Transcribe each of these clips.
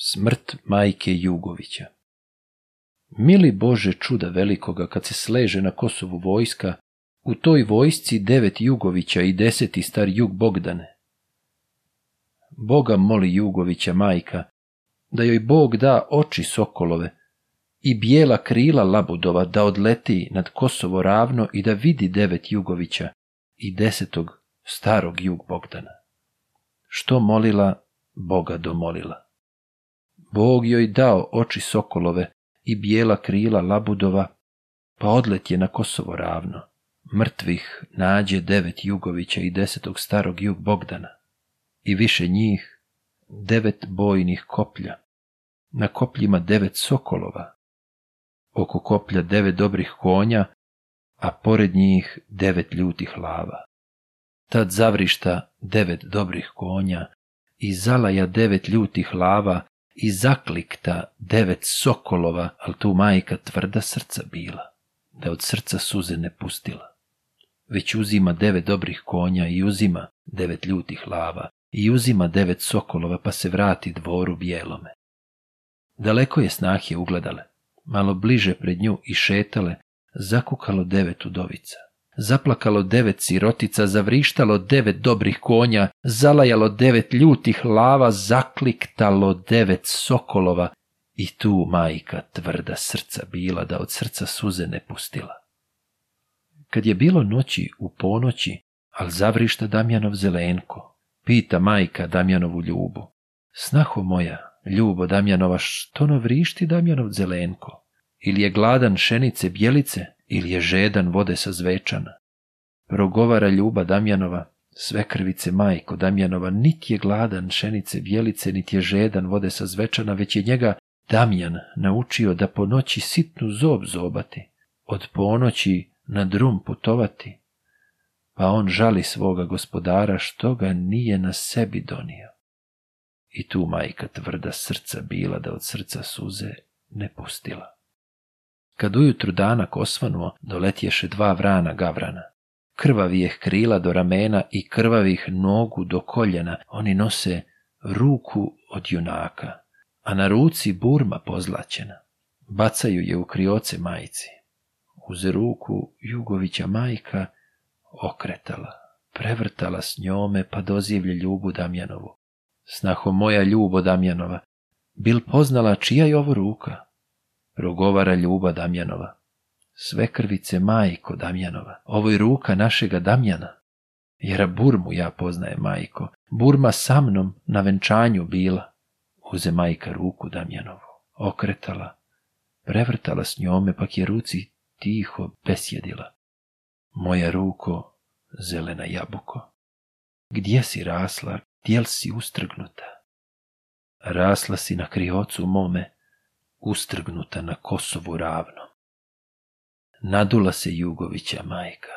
Smrt majke Jugovića Mili Bože čuda velikoga kad se sleže na Kosovu vojska, u toj vojsci devet Jugovića i deseti star Jug Bogdane. Boga moli Jugovića majka, da joj Bog da oči sokolove i bijela krila labudova da odleti nad Kosovo ravno i da vidi devet Jugovića i desetog starog Jug Bogdana. Što molila, Boga domolila. Bog joj dao oči sokolove i bijela krila labudova, pa odlet je na Kosovo ravno. Mrtvih nađe devet Jugovića i desetog starog Jug Bogdana. I više njih devet bojnih koplja. Na kopljima devet sokolova. Oko koplja devet dobrih konja, a pored njih devet ljutih lava. Tad zavrišta devet dobrih konja i zalaja devet ljutih lava i zaklikta devet sokolova, ali tu majka tvrda srca bila, da od srca suze ne pustila. Već uzima devet dobrih konja i uzima devet ljutih lava i uzima devet sokolova pa se vrati dvoru bijelome. Daleko je snahje ugledale, malo bliže pred nju i šetale, zakukalo devet udovica zaplakalo devet sirotica, zavrištalo devet dobrih konja, zalajalo devet ljutih lava, zakliktalo devet sokolova, i tu majka tvrda srca bila da od srca suze ne pustila. Kad je bilo noći u ponoći, al zavrišta Damjanov zelenko, pita majka Damjanovu ljubu. Snaho moja, ljubo Damjanova, što no vrišti Damjanov zelenko? Ili je gladan šenice bijelice? ili je žedan vode sa zvečana. Progovara Ljuba Damjanova, sve krvice majko Damjanova, nit je gladan šenice vjelice, niti je žedan vode sa zvečana, već je njega Damjan naučio da po noći sitnu zob zobati, od ponoći na drum putovati, pa on žali svoga gospodara što ga nije na sebi donio. I tu majka tvrda srca bila da od srca suze ne pustila. Kad ujutru dana osvanuo, doletješe dva vrana gavrana. Krvavijeh krila do ramena i krvavih nogu do koljena, oni nose ruku od junaka, a na ruci burma pozlaćena. Bacaju je u krioce majici. Uz ruku Jugovića majka okretala, prevrtala s njome pa dozivlje ljubu Damjanovu. Snaho moja ljubo Damjanova, bil poznala čija je ovo ruka? rogovara Ljuba Damjanova. Sve krvice majko Damjanova, ovo je ruka našega Damjana. Jer Burmu ja poznaje majko. Burma sa mnom na venčanju bila. Uze majka ruku Damjanovu, okretala, prevrtala s njome, pak je ruci tiho besjedila. Moja ruko, zelena jabuko, gdje si rasla, Tijel si ustrgnuta? Rasla si na kriocu mome, ustrgnuta na Kosovu ravno. Nadula se Jugovića majka,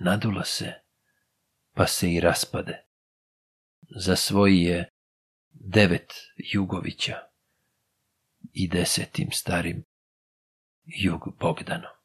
nadula se, pa se i raspade. Za svoji je devet Jugovića i desetim starim Jug Bogdanom.